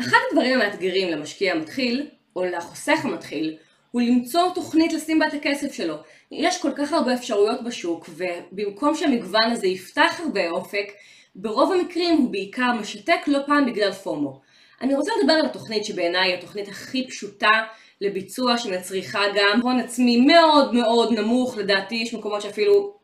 אחד הדברים המאתגרים למשקיע המתחיל, או לחוסך המתחיל, הוא למצוא תוכנית לשים בה את הכסף שלו. יש כל כך הרבה אפשרויות בשוק, ובמקום שהמגוון הזה יפתח הרבה אופק, ברוב המקרים הוא בעיקר משתק לא פעם בגלל פומו. אני רוצה לדבר על התוכנית שבעיניי היא התוכנית הכי פשוטה לביצוע שמצריכה גם הון עצמי מאוד מאוד נמוך, לדעתי יש מקומות שאפילו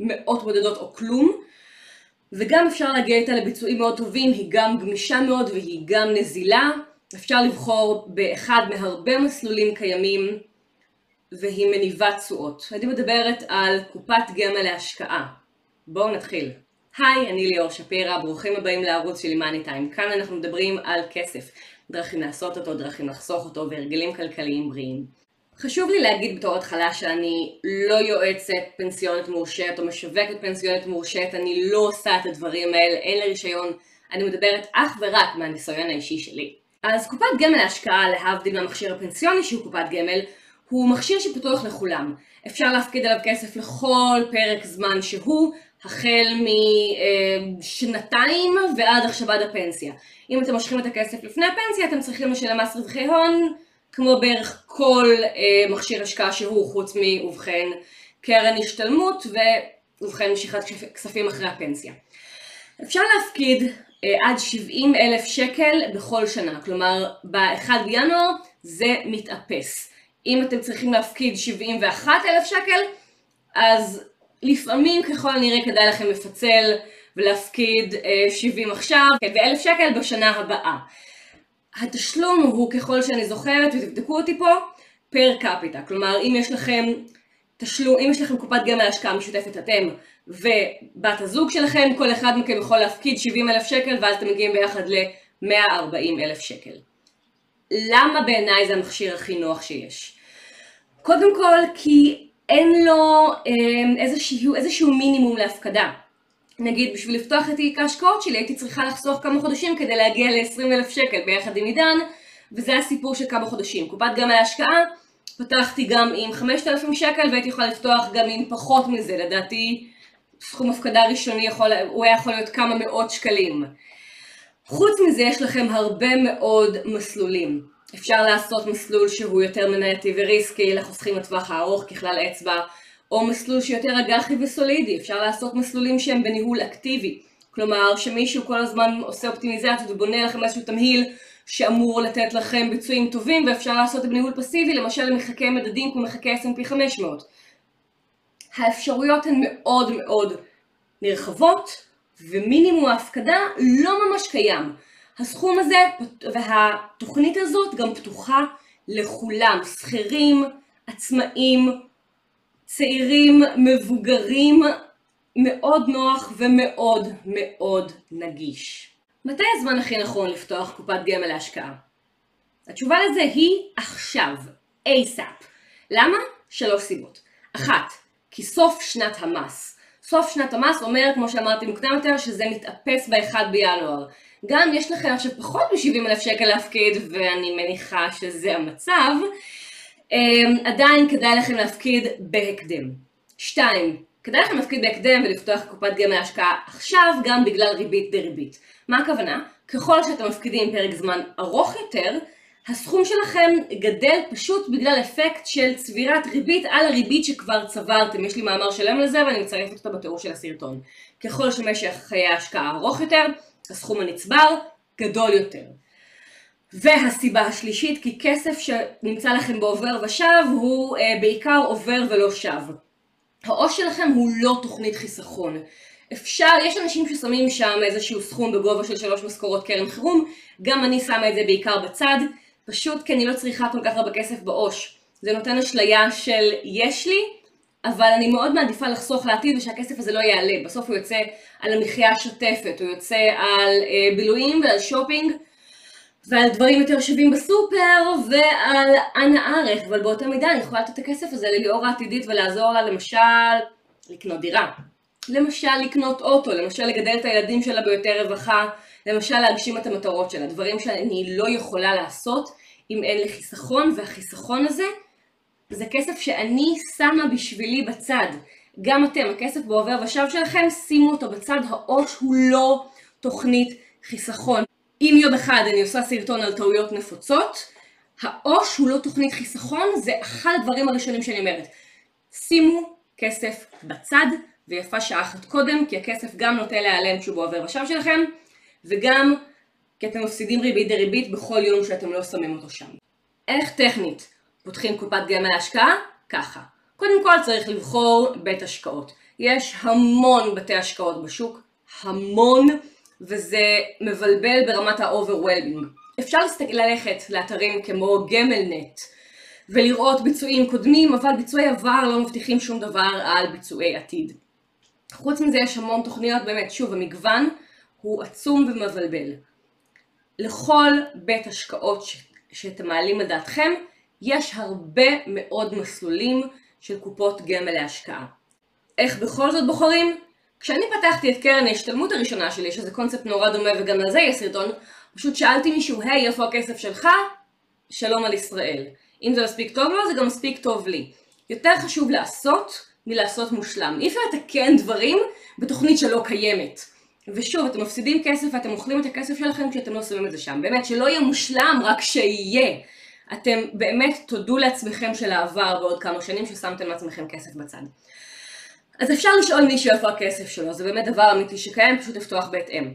מאות בודדות או כלום, וגם אפשר להגיע איתה לביצועים מאוד טובים, היא גם גמישה מאוד והיא גם נזילה, אפשר לבחור באחד מהרבה מסלולים קיימים והיא מניבה תשואות. אני מדברת על קופת גמל להשקעה. בואו נתחיל. היי, אני ליאור שפירא, ברוכים הבאים לערוץ שלי מאני טיים. כאן אנחנו מדברים על כסף, דרכים לעשות אותו, דרכים לחסוך אותו והרגלים כלכליים בריאים. חשוב לי להגיד בתור התחלה שאני לא יועצת פנסיונית מורשת או משווקת פנסיונית מורשת, אני לא עושה את הדברים האלה, אין לי רישיון, אני מדברת אך ורק מהניסיון האישי שלי. אז קופת גמל להשקעה, להבדיל מהמכשיר הפנסיוני שהוא קופת גמל, הוא מכשיר שפתוח לכולם. אפשר להפקיד עליו כסף לכל פרק זמן שהוא, החל משנתיים ועד עכשיו עד הפנסיה. אם אתם מושכים את הכסף לפני הפנסיה, אתם צריכים לשלם מס רווחי הון, כמו בערך כל אה, מכשיר השקעה שהוא, חוץ מאובחן קרן השתלמות ואובחן משיכת כספים אחרי הפנסיה. אפשר להפקיד אה, עד 70 אלף שקל בכל שנה, כלומר ב-1 בינואר זה מתאפס. אם אתם צריכים להפקיד 71 אלף שקל, אז לפעמים ככל הנראה כדאי לכם לפצל ולהפקיד 70 אה, עכשיו ו-1,000 שקל בשנה הבאה. התשלום הוא ככל שאני זוכרת, ותבדקו אותי פה, פר קפיטה. כלומר, אם יש לכם תשלום, אם יש לכם קופת גמל השקעה משותפת אתם ובת הזוג שלכם, כל אחד מכם יכול להפקיד 70 אלף שקל ואז אתם מגיעים ביחד ל-140 אלף שקל. למה בעיניי זה המכשיר הכי נוח שיש? קודם כל כי אין לו אה, איזשהו, איזשהו מינימום להפקדה. נגיד בשביל לפתוח את תיק ההשקעות שלי הייתי צריכה לחסוך כמה חודשים כדי להגיע ל-20 אלף שקל ביחד עם עידן וזה הסיפור של כמה חודשים. קופת גמל להשקעה פתחתי גם עם 5,000 שקל והייתי יכולה לפתוח גם עם פחות מזה, לדעתי סכום הפקדה ראשוני יכול, הוא היה יכול להיות כמה מאות שקלים. חוץ מזה יש לכם הרבה מאוד מסלולים. אפשר לעשות מסלול שהוא יותר מנייתי וריסקי לחוסכים לטווח הארוך ככלל אצבע, או מסלול שיותר אג"חי וסולידי, אפשר לעשות מסלולים שהם בניהול אקטיבי. כלומר שמישהו כל הזמן עושה אופטימיזציות ובונה לכם איזשהו תמהיל שאמור לתת לכם ביצועים טובים ואפשר לעשות את בניהול פסיבי, למשל למחקי מדדים כמו מחקי S&P 500. האפשרויות הן מאוד מאוד נרחבות ומינימום ההפקדה לא ממש קיים. הסכום הזה והתוכנית הזאת גם פתוחה לכולם, שכירים, עצמאים, צעירים, מבוגרים, מאוד נוח ומאוד מאוד נגיש. מתי הזמן הכי נכון לפתוח קופת גמל להשקעה? התשובה לזה היא עכשיו, ASAP. למה? שלוש סיבות. אחת, כי סוף שנת המס. סוף שנת המס אומר, כמו שאמרתי מוקדם יותר, שזה מתאפס ב-1 בינואר. גם יש לכם עכשיו פחות מ-70 אלף שקל להפקיד, ואני מניחה שזה המצב, עדיין כדאי לכם להפקיד בהקדם. שתיים, כדאי לכם להפקיד בהקדם ולפתוח קופת גמל להשקעה עכשיו גם בגלל ריבית דריבית. מה הכוונה? ככל שאתם מפקידים פרק זמן ארוך יותר, הסכום שלכם גדל פשוט בגלל אפקט של צבירת ריבית על הריבית שכבר צברתם. יש לי מאמר שלם לזה ואני מצרפת אותו בתיאור של הסרטון. ככל שמשך חיי ההשקעה ארוך יותר, הסכום הנצבר גדול יותר. והסיבה השלישית, כי כסף שנמצא לכם בעובר ושב הוא אה, בעיקר עובר ולא שב. העו"ש שלכם הוא לא תוכנית חיסכון. אפשר, יש אנשים ששמים שם איזשהו סכום בגובה של שלוש משכורות קרן חירום, גם אני שמה את זה בעיקר בצד, פשוט כי אני לא צריכה כל כך הרבה כסף בעו"ש. זה נותן אשליה של יש לי, אבל אני מאוד מעדיפה לחסוך לעתיד ושהכסף הזה לא יעלה. בסוף הוא יוצא על המחיה השוטפת, הוא יוצא על אה, בילויים ועל שופינג ועל דברים יותר שווים בסופר ועל אנא ערך, אבל באותה מידה אני יכולה לתת את הכסף הזה לליאור העתידית ולעזור לה למשל לקנות דירה. למשל לקנות אוטו, למשל לגדל את הילדים שלה ביותר רווחה, למשל להגשים את המטרות שלה, דברים שאני לא יכולה לעשות אם אין לי חיסכון, והחיסכון הזה זה כסף שאני שמה בשבילי בצד. גם אתם, הכסף בעובר ושב שלכם, שימו אותו בצד, העו"ש הוא לא תוכנית חיסכון. אם יום אחד אני עושה סרטון על טעויות נפוצות, העו"ש הוא לא תוכנית חיסכון, זה אחד הדברים הראשונים שאני אומרת. שימו כסף בצד, ויפה שעה אחת קודם, כי הכסף גם נוטה להיעלם כשהוא עובר בשער שלכם, וגם כי אתם מפסידים ריבית דריבית בכל יום שאתם לא שמים אותו שם. איך טכנית פותחים קופת גמל להשקעה? ככה. קודם כל צריך לבחור בית השקעות. יש המון בתי השקעות בשוק, המון, וזה מבלבל ברמת ה-overwhelming. אפשר ללכת לאתרים כמו גמלנט ולראות ביצועים קודמים, אבל ביצועי עבר לא מבטיחים שום דבר על ביצועי עתיד. חוץ מזה יש המון תוכניות, באמת, שוב, המגוון הוא עצום ומבלבל. לכל בית השקעות ש... שאתם מעלים על דעתכם, יש הרבה מאוד מסלולים של קופות גמל להשקעה. איך בכל זאת בוחרים? כשאני פתחתי את קרן ההשתלמות הראשונה שלי, שזה קונספט נורא דומה וגם על זה יש סרטון, פשוט שאלתי מישהו, היי, איפה הכסף שלך? שלום על ישראל. אם זה מספיק טוב לו, זה גם מספיק טוב לי. יותר חשוב לעשות מלעשות מושלם. אי אפשר לתקן דברים בתוכנית שלא קיימת. ושוב, אתם מפסידים כסף ואתם אוכלים את הכסף שלכם כשאתם לא שמים את זה שם. באמת, שלא יהיה מושלם, רק שיהיה. אתם באמת תודו לעצמכם של העבר בעוד כמה שנים ששמתם לעצמכם כסף בצד. אז אפשר לשאול מישהו איפה הכסף שלו, זה באמת דבר אמיתי שקיים, פשוט לפתוח בהתאם.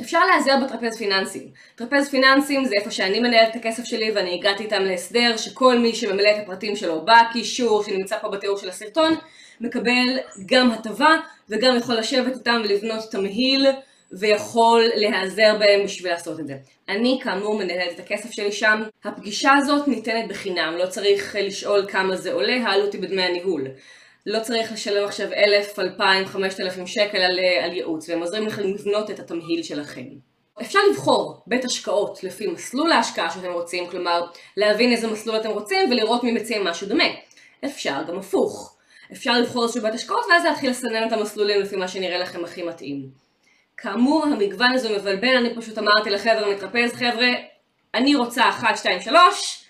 אפשר להיעזר בטרפז פיננסים. טרפז פיננסים זה איפה שאני מנהלת את הכסף שלי ואני הגעתי איתם להסדר שכל מי שממלא את הפרטים שלו בקישור שנמצא פה בתיאור של הסרטון מקבל גם הטבה וגם יכול לשבת איתם ולבנות תמהיל ויכול להיעזר בהם בשביל לעשות את זה. אני כאמור מנהלת את הכסף שלי שם. הפגישה הזאת ניתנת בחינם, לא צריך לשאול כמה זה עולה, העלות היא בדמי הניהול. לא צריך לשלם עכשיו אלף, אלפיים, חמשת אלפים שקל על, על ייעוץ, והם עוזרים לכם לבנות את התמהיל שלכם. אפשר לבחור בית השקעות לפי מסלול ההשקעה שאתם רוצים, כלומר להבין איזה מסלול אתם רוצים ולראות מי מציע משהו דומה. אפשר גם הפוך. אפשר לבחור איזשהו בית השקעות ואז להתחיל לסנן את המסלולים לפי מה שנראה לכם הכי מתאים. כאמור, המגוון הזה מבלבל, אני פשוט אמרתי לחבר'ה מתרפז, חבר'ה, אני רוצה 1, 2, 3,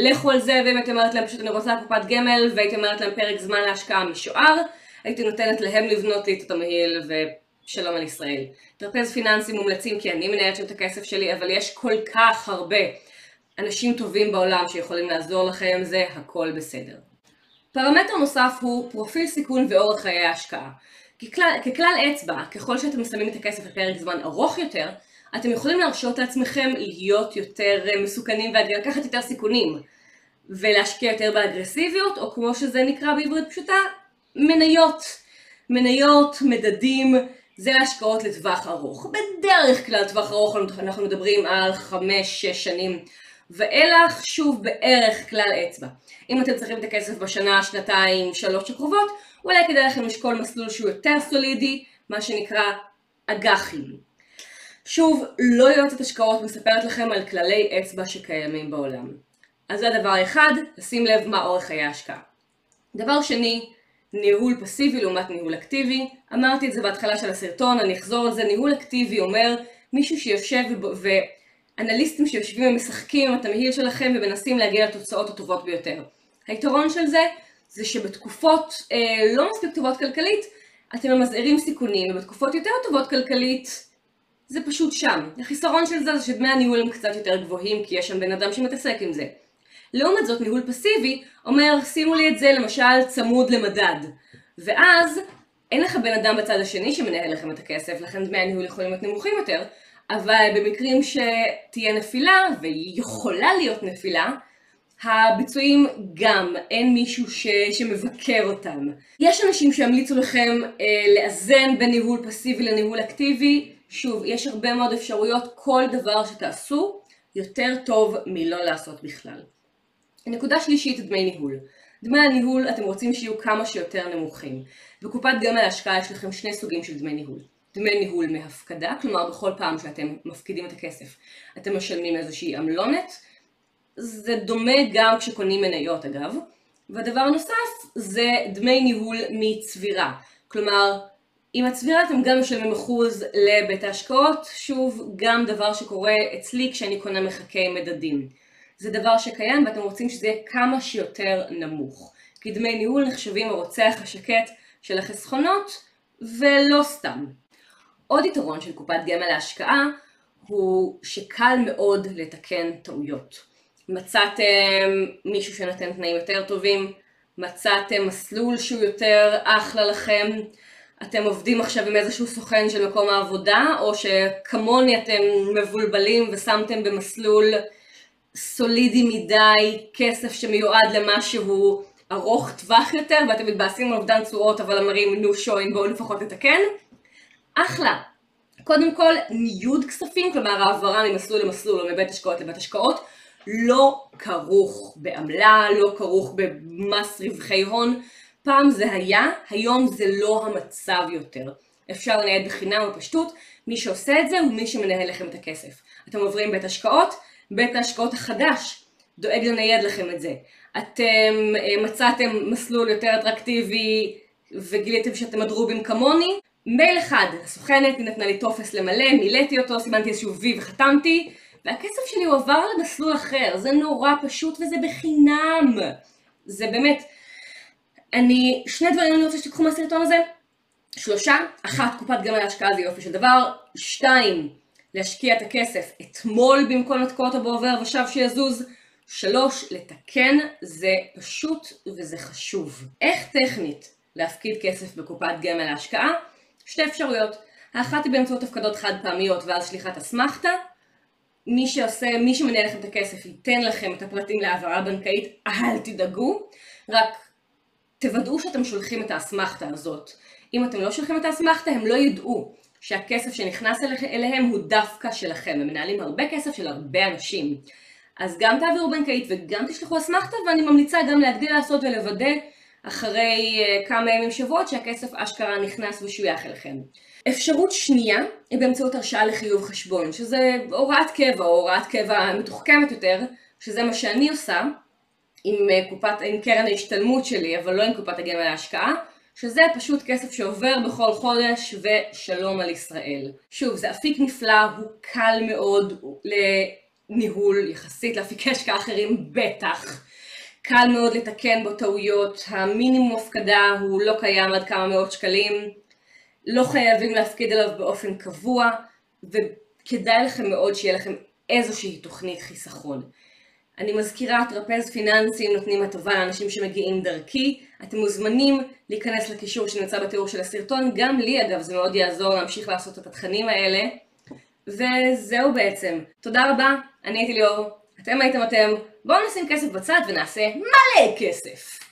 לכו על זה, ואם הייתי אומרת להם פשוט אני רוצה קופת גמל, והייתי אומרת להם פרק זמן להשקעה משוער, הייתי נותנת להם לבנות לי את התמהיל, ושלום על ישראל. טרפז פיננסים מומלצים כי אני מנהלת שם את הכסף שלי, אבל יש כל כך הרבה אנשים טובים בעולם שיכולים לעזור לכם, זה הכל בסדר. פרמטר נוסף הוא פרופיל סיכון ואורך חיי ההשקעה. ככלל, ככלל אצבע, ככל שאתם שמים את הכסף לפרק זמן ארוך יותר, אתם יכולים להרשות לעצמכם להיות יותר אה, מסוכנים ולקחת יותר סיכונים ולהשקיע יותר באגרסיביות, או כמו שזה נקרא בעברית פשוטה, מניות. מניות, מדדים, זה השקעות לטווח ארוך. בדרך כלל טווח ארוך אנחנו מדברים על 5-6 שנים ואילך, שוב בערך כלל אצבע. אם אתם צריכים את הכסף בשנה, שנתיים, שלוש הקרובות, אולי כדאי לכם לשקול מסלול שהוא יותר סולידי, מה שנקרא אג"חים. שוב, לא יועצת השקעות מספרת לכם על כללי אצבע שקיימים בעולם. אז זה דבר אחד, לשים לב מה אורך חיי ההשקעה. דבר שני, ניהול פסיבי לעומת ניהול אקטיבי. אמרתי את זה בהתחלה של הסרטון, אני אחזור על זה. ניהול אקטיבי אומר מישהו שיושב ואנליסטים שיושבים ומשחקים עם התמהיל שלכם ומנסים להגיע לתוצאות הטובות ביותר. היתרון של זה, זה שבתקופות אה, לא מספיק טובות כלכלית, אתם ממזערים סיכונים, ובתקופות יותר טובות כלכלית, זה פשוט שם. החיסרון של זה זה שדמי הניהול הם קצת יותר גבוהים כי יש שם בן אדם שמתעסק עם זה. לעומת זאת ניהול פסיבי אומר שימו לי את זה למשל צמוד למדד ואז אין לך בן אדם בצד השני שמנהל לכם את הכסף לכן דמי הניהול יכולים להיות נמוכים יותר אבל במקרים שתהיה נפילה והיא יכולה להיות נפילה הביצועים גם, אין מישהו ש... שמבקר אותם. יש אנשים שימליצו לכם אה, לאזן בין ניהול פסיבי לניהול אקטיבי שוב, יש הרבה מאוד אפשרויות, כל דבר שתעשו יותר טוב מלא לעשות בכלל. נקודה שלישית, דמי ניהול. דמי הניהול אתם רוצים שיהיו כמה שיותר נמוכים. בקופת גמל ההשקעה יש לכם שני סוגים של דמי ניהול. דמי ניהול מהפקדה, כלומר בכל פעם שאתם מפקידים את הכסף אתם משלמים איזושהי עמלונת. זה דומה גם כשקונים מניות אגב. והדבר הנוסף זה דמי ניהול מצבירה. כלומר, עם הצבירה אתם גם משלמים אחוז לבית ההשקעות, שוב, גם דבר שקורה אצלי כשאני קונה מחכי מדדים. זה דבר שקיים ואתם רוצים שזה יהיה כמה שיותר נמוך. כי דמי ניהול נחשבים הרוצח השקט של החסכונות, ולא סתם. עוד יתרון של קופת גמל להשקעה הוא שקל מאוד לתקן טעויות. מצאתם מישהו שנותן תנאים יותר טובים, מצאתם מסלול שהוא יותר אחלה לכם, אתם עובדים עכשיו עם איזשהו סוכן של מקום העבודה, או שכמוני אתם מבולבלים ושמתם במסלול סולידי מדי כסף שמיועד למשהו ארוך טווח יותר, ואתם מתבאסים על אובדן תשואות אבל אמרים נו שוין בואו לפחות נתקן, אחלה. קודם כל ניוד כספים, כלומר העברה ממסלול למסלול או מבית השקעות לבית השקעות, לא כרוך בעמלה, לא כרוך במס רווחי הון. פעם זה היה, היום זה לא המצב יותר. אפשר לנייד בחינם בפשטות, מי שעושה את זה הוא מי שמנהל לכם את הכסף. אתם עוברים בית השקעות, בית ההשקעות החדש דואג לנייד לכם את זה. אתם אה, מצאתם מסלול יותר אטרקטיבי וגיליתם שאתם הדרובים כמוני, מייל אחד, הסוכנת, נתנה לי טופס למלא, מילאתי אותו, סימנתי איזשהו וי וחתמתי, והכסף שלי הועבר למסלול אחר, זה נורא פשוט וזה בחינם. זה באמת, אני, שני דברים אני רוצה שתיקחו מהסרטון הזה, שלושה, אחת, קופת גמל להשקעה זה יופי של דבר, שתיים, להשקיע את הכסף אתמול במקום לתקוע אותו בעובר ושב שיזוז, שלוש, לתקן זה פשוט וזה חשוב. איך טכנית להפקיד כסף בקופת גמל להשקעה? שתי אפשרויות. האחת היא באמצעות הפקדות חד פעמיות ואז שליחת אסמכתה. מי שעושה, מי שמנהל לכם את הכסף ייתן לכם את הפרטים להעברה בנקאית, אל תדאגו, רק תוודאו שאתם שולחים את האסמכתה הזאת. אם אתם לא שולחים את האסמכתה, הם לא ידעו שהכסף שנכנס אליהם הוא דווקא שלכם. הם מנהלים הרבה כסף של הרבה אנשים. אז גם תעבירו בנקאית וגם תשלחו אסמכתה, ואני ממליצה גם להגדיל לעשות ולוודא אחרי uh, כמה ימים שבועות שהכסף אשכרה נכנס ושוייך אליכם. אפשרות שנייה היא באמצעות הרשאה לחיוב חשבון, שזה הוראת קבע או הוראת קבע מתוחכמת יותר, שזה מה שאני עושה עם, uh, קופת, עם קרן ההשתלמות שלי, אבל לא עם קופת הגמל להשקעה, שזה פשוט כסף שעובר בכל חודש ושלום על ישראל. שוב, זה אפיק נפלא, הוא קל מאוד לניהול, יחסית לאפיקי השקעה אחרים בטח. קל מאוד לתקן בו טעויות, המינימום הפקדה הוא לא קיים עד כמה מאות שקלים, לא חייבים להפקיד עליו באופן קבוע, וכדאי לכם מאוד שיהיה לכם איזושהי תוכנית חיסכון. אני מזכירה, טרפז פיננסים נותנים הטבה לאנשים שמגיעים דרכי, אתם מוזמנים להיכנס לקישור שנמצא בתיאור של הסרטון, גם לי אגב זה מאוד יעזור להמשיך לעשות את התכנים האלה. וזהו בעצם. תודה רבה, אני הייתי ליאור, אתם הייתם אתם, בואו נשים כסף בצד ונעשה מלא כסף!